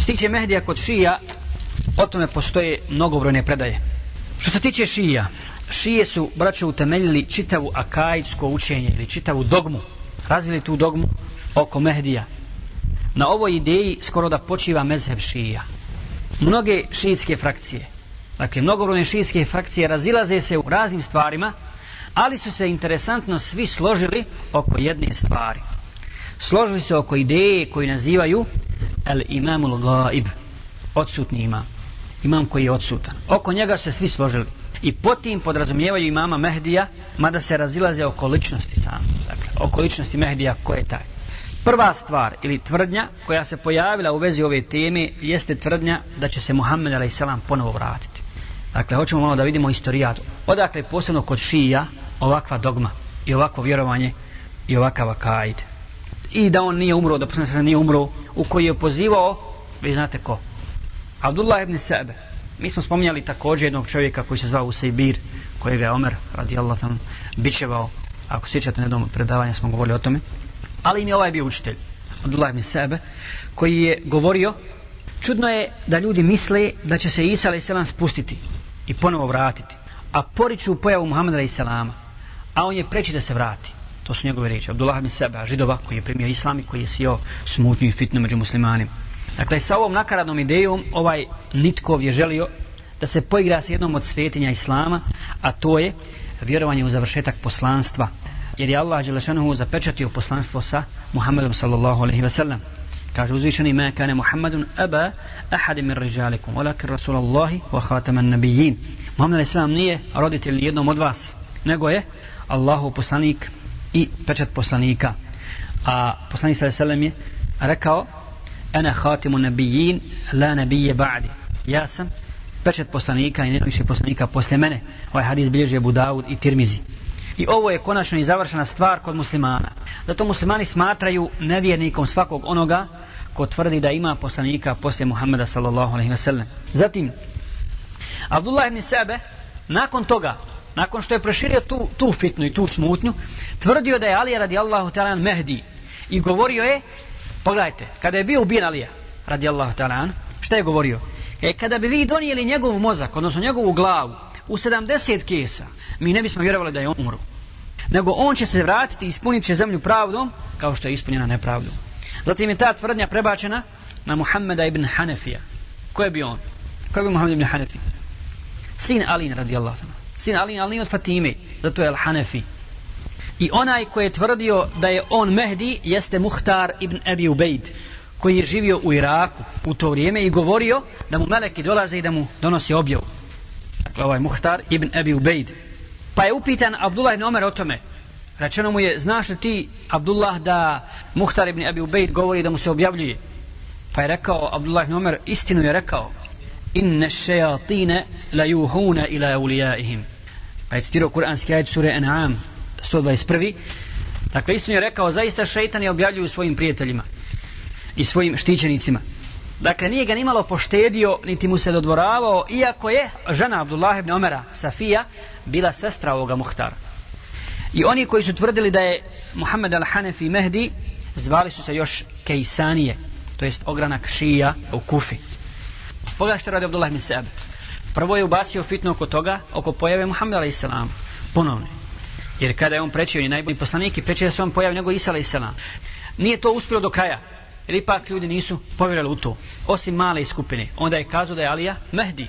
se tiče Mehdija kod šija, o tome postoje mnogobrojne predaje. Što se tiče šija, šije su, braću, utemeljili čitavu akajsko učenje ili čitavu dogmu, razvili tu dogmu oko Mehdija. Na ovoj ideji skoro da počiva mezheb šija. Mnoge šijitske frakcije, dakle, mnogobrojne šijitske frakcije razilaze se u raznim stvarima, ali su se interesantno svi složili oko jedne stvari. Složili se oko ideje koju nazivaju el imamul gaib, odsutni imam. Imam koji je odsutan. Oko njega se svi složili. I potim podrazumijevaju imama Mehdija, mada se razilaze oko ličnosti sam. Dakle, oko ličnosti Mehdija, ko je taj? Prva stvar ili tvrdnja koja se pojavila u vezi ove teme jeste tvrdnja da će se Muhammed a.s. ponovo vratiti. Dakle, hoćemo malo da vidimo istorijat. Odakle posebno kod šija ovakva dogma i ovakvo vjerovanje i ovakav akajd. I da on nije umro, da poslanik se nije umro, u koji je pozivao, vi znate ko? Abdullah ibn Sebe. Mi smo spominjali također jednog čovjeka koji se zvao Usaibir, kojega je Omer, radi Allah, bićevao. Ako sjećate na jednom predavanja smo govorili o tome. Ali im je ovaj bio učitelj, Abdullah ibn Sebe, koji je govorio, čudno je da ljudi misle da će se Isa a.s. spustiti i ponovo vratiti, a poriču pojavu Muhammeda a.s. A on je preći da se vrati. To su njegove riječi. Abdullah bin Sebe, židova koji je primio islam i koji je sio smutnju i fitnu među muslimanima. Dakle, sa ovom nakaradnom idejom, ovaj Nitkov je želio da se poigra sa jednom od svetinja Islama, a to je vjerovanje u završetak poslanstva. Jer je Allah Đelešanuhu zapečatio poslanstvo sa Muhammedom sallallahu alaihi ve sellem. Kaže uzvišeni, ma kane Muhammedun aba ahadim min rijalikum olakir Rasulallahi wa khataman nabijin. Muhammed alaihi sallam nije roditelj jednom od vas, nego je Allahu poslanik i pečat poslanika. A poslanik sa selem je rekao, ana khatimu nabijin la nabije ba'di. Ja sam pečat poslanika i nema više poslanika posle mene. Ovaj hadis bilježi Abu Dawud i Tirmizi. I ovo je konačno i završena stvar kod muslimana. Zato muslimani smatraju nevjernikom svakog onoga ko tvrdi da ima poslanika posle Muhammeda sallallahu alaihi wasallam zatim Abdullah ibn Sebe nakon toga nakon što je proširio tu, tu fitnu i tu smutnju tvrdio da je Ali radijallahu ta'ala Mehdi i govorio je Pogledajte, kada je bio ubijen Alija, radijallahu ta'ala, šta je govorio? E, kada bi vi donijeli njegov mozak, odnosno njegovu glavu, u 70 kesa, mi ne bismo vjerovali da je on umro. Nego on će se vratiti i ispunit će zemlju pravdom, kao što je ispunjena nepravdom. Zatim je ta tvrdnja prebačena na Muhammeda ibn Hanefija. Ko je bio on? Ko je bio Muhammed ibn Hanefi? Sin Alin, radijallahu ta'ala. Sin Alin, ali nije od Fatime, zato je Al-Hanefi. I onaj koji je tvrdio da je on Mehdi jeste Muhtar ibn Abi Ubejd koji je živio u Iraku u to vrijeme i govorio da mu meleki dolaze i da mu donosi objavu. Dakle, ovaj Muhtar ibn Abi Ubejd. Pa je upitan Abdullah ibn Omer o tome. Rečeno mu je, znaš li ti, Abdullah, da Muhtar ibn Abi Ubejd govori da mu se objavljuje? Pa je rekao, Abdullah ibn Omer, istinu je rekao, inne šejatine la juhuna ila eulijaihim. Pa je citirao kuranski ajed sure An'am, 121. Dakle, istinu je rekao, zaista šeitan je objavljuju svojim prijateljima i svojim štićenicima. Dakle, nije ga nimalo poštedio, niti mu se dodvoravao, iako je žena Abdullah ibn Omera, Safija, bila sestra ovoga Muhtara. I oni koji su tvrdili da je Muhammed al-Hanefi Mehdi, zvali su se još Kejsanije, to jest ogranak šija u Kufi. Pogledaj što radi Abdullah ibn Sebe. Prvo je ubacio fitno oko toga, oko pojave Muhammed a.s. Ponovno Jer kada je on prečio i najbolji poslanik i prečio da se on pojavi nego Isa i salam. Nije to uspjelo do kraja. Jer ipak ljudi nisu povjerali u to. Osim male skupine. Onda je kazao da je Alija Mehdi.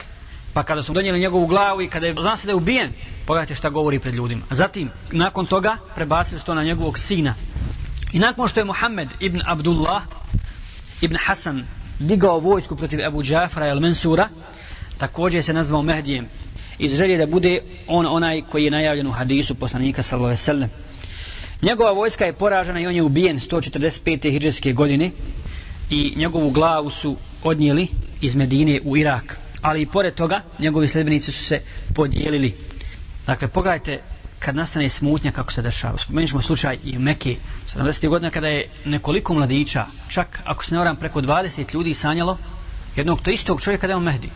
Pa kada su donijeli njegovu glavu i kada je zna se da je ubijen, pogledajte šta govori pred ljudima. Zatim, nakon toga, prebacili su to na njegovog sina. I nakon što je Muhammed ibn Abdullah ibn Hasan digao vojsku protiv Abu Džafra i Al-Mensura, također se nazvao Mehdijem iz želje da bude on onaj koji je najavljen u hadisu poslanika sallallahu alejhi ve sellem. Njegova vojska je poražena i on je ubijen 145. hidžetske godine i njegovu glavu su odnijeli iz Medine u Irak. Ali i pored toga njegovi sljedbenici su se podijelili. Dakle, pogledajte kad nastane smutnja kako se dešava. Spomenut ćemo slučaj i u Mekke 70. godina kada je nekoliko mladića, čak ako se ne varam preko 20 ljudi sanjalo jednog to istog čovjeka da je on Mehdi.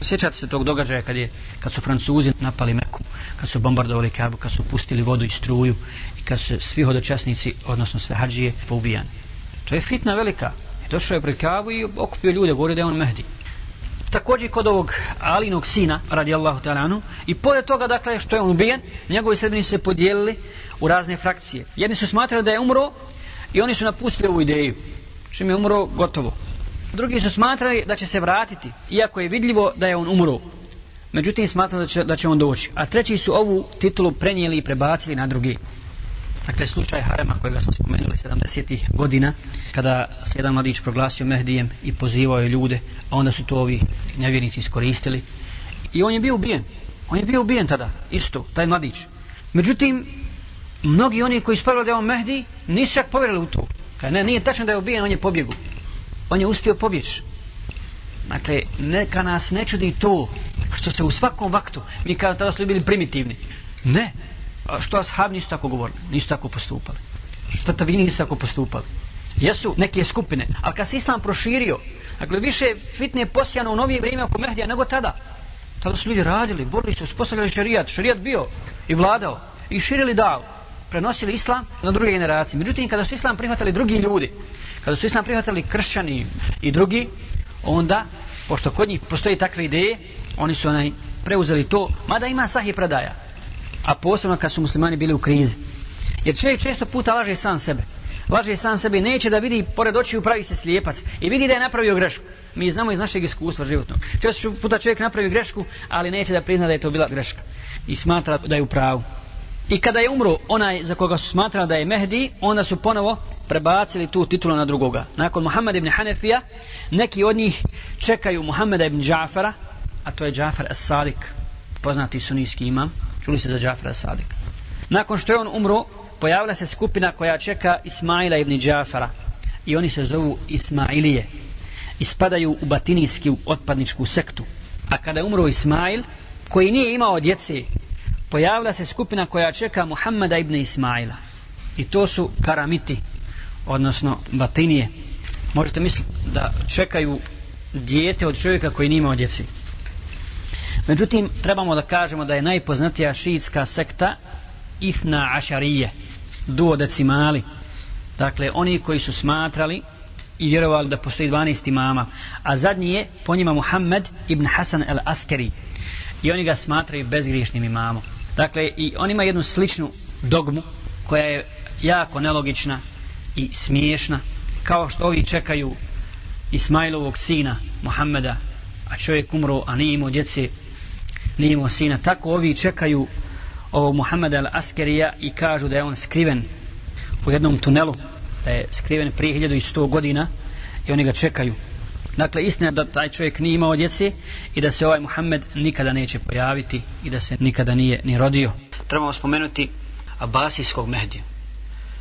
Sjećate se tog događaja kad, je, kad su Francuzi napali Meku, kad su bombardovali Kabu, kad su pustili vodu i struju i kad su svi hodočasnici, odnosno sve hađije, poubijani. To je fitna velika. Došao je pred Kabu i okupio ljude, govorio da je on Mehdi. Također kod ovog Alinog sina, radijallahu talanu, i pored toga, dakle, što je on ubijen, njegovi srbini se podijelili u razne frakcije. Jedni su smatrali da je umro i oni su napustili ovu ideju. Čim je umro, gotovo. Drugi su smatrali da će se vratiti, iako je vidljivo da je on umro. Međutim, smatrali da će, da će on doći. A treći su ovu titulu prenijeli i prebacili na drugi. Dakle, slučaj Harema kojega smo spomenuli 70. godina, kada se jedan mladić proglasio Mehdijem i pozivao je ljude, a onda su to ovi nevjernici iskoristili. I on je bio ubijen. On je bio ubijen tada, isto, taj mladić. Međutim, mnogi oni koji spravili da je on Mehdi, nisu čak povjerili u to. Kaj ne, nije tačno da je ubijen, on je pobjegu. On je uspio pobjeći. Dakle, neka nas ne čudi to što se u svakom vaktu, mi kada tada su bili primitivni. Ne, A što ashab nisu tako govorili, nisu tako postupali. Što ta vi nisu tako postupali. Jesu neke skupine, ali kad se islam proširio, dakle više fitne posijano u novije vrijeme oko Mehdija nego tada. Tada su ljudi radili, borili su, uspostavljali šarijat, šarijat bio i vladao i širili dao, prenosili islam na druge generacije. Međutim, kada su islam prihvatali drugi ljudi, kada su islam prihvatili kršćani i drugi, onda, pošto kod njih postoji takve ideje, oni su onaj preuzeli to, mada ima sahih predaja, a posebno kad su muslimani bili u krizi. Jer čovjek često puta laže sam sebe. Laže sam sebe i neće da vidi pored očiju pravi se slijepac i vidi da je napravio grešku. Mi znamo iz našeg iskustva životnog. Često puta čovjek napravi grešku, ali neće da prizna da je to bila greška. I smatra da je u pravu. I kada je umro onaj za koga su smatrali da je Mehdi, onda su ponovo prebacili tu titulu na drugoga. Nakon Muhammed ibn Hanefija, neki od njih čekaju Muhammeda ibn Džafara, a to je Džafar as-Sadik, poznati sunijski imam, čuli ste za Džafara Sadika. Nakon što je on umro, pojavila se skupina koja čeka Ismaila ibn Džafara i oni se zovu Ismailije. Ispadaju u batinijski otpadničku sektu. A kada je umro Ismail, koji nije imao djece, pojavila se skupina koja čeka Muhammada ibn Ismaila. I to su karamiti, odnosno batinije. Možete misliti da čekaju dijete od čovjeka koji nima od djece. Međutim, trebamo da kažemo da je najpoznatija šiitska sekta Ifna Ašarije, duodecimali. Dakle, oni koji su smatrali i vjerovali da postoji 12 imama. A zadnji je po njima Muhammed ibn Hasan el Askeri. I oni ga smatraju bezgriješnim imamom. Dakle, i on ima jednu sličnu dogmu koja je jako nelogična i smiješna. Kao što ovi čekaju Ismailovog sina Muhammeda, a čovjek umro, a nije imao djece, nije imao sina. Tako ovi čekaju ovog Muhammeda al-Askerija i kažu da je on skriven u jednom tunelu, da je skriven prije 1100 godina i oni ga čekaju. Dakle, istina da taj čovjek nije imao djece i da se ovaj Muhammed nikada neće pojaviti i da se nikada nije ni rodio. Trebamo spomenuti Abasijskog Mehdiju.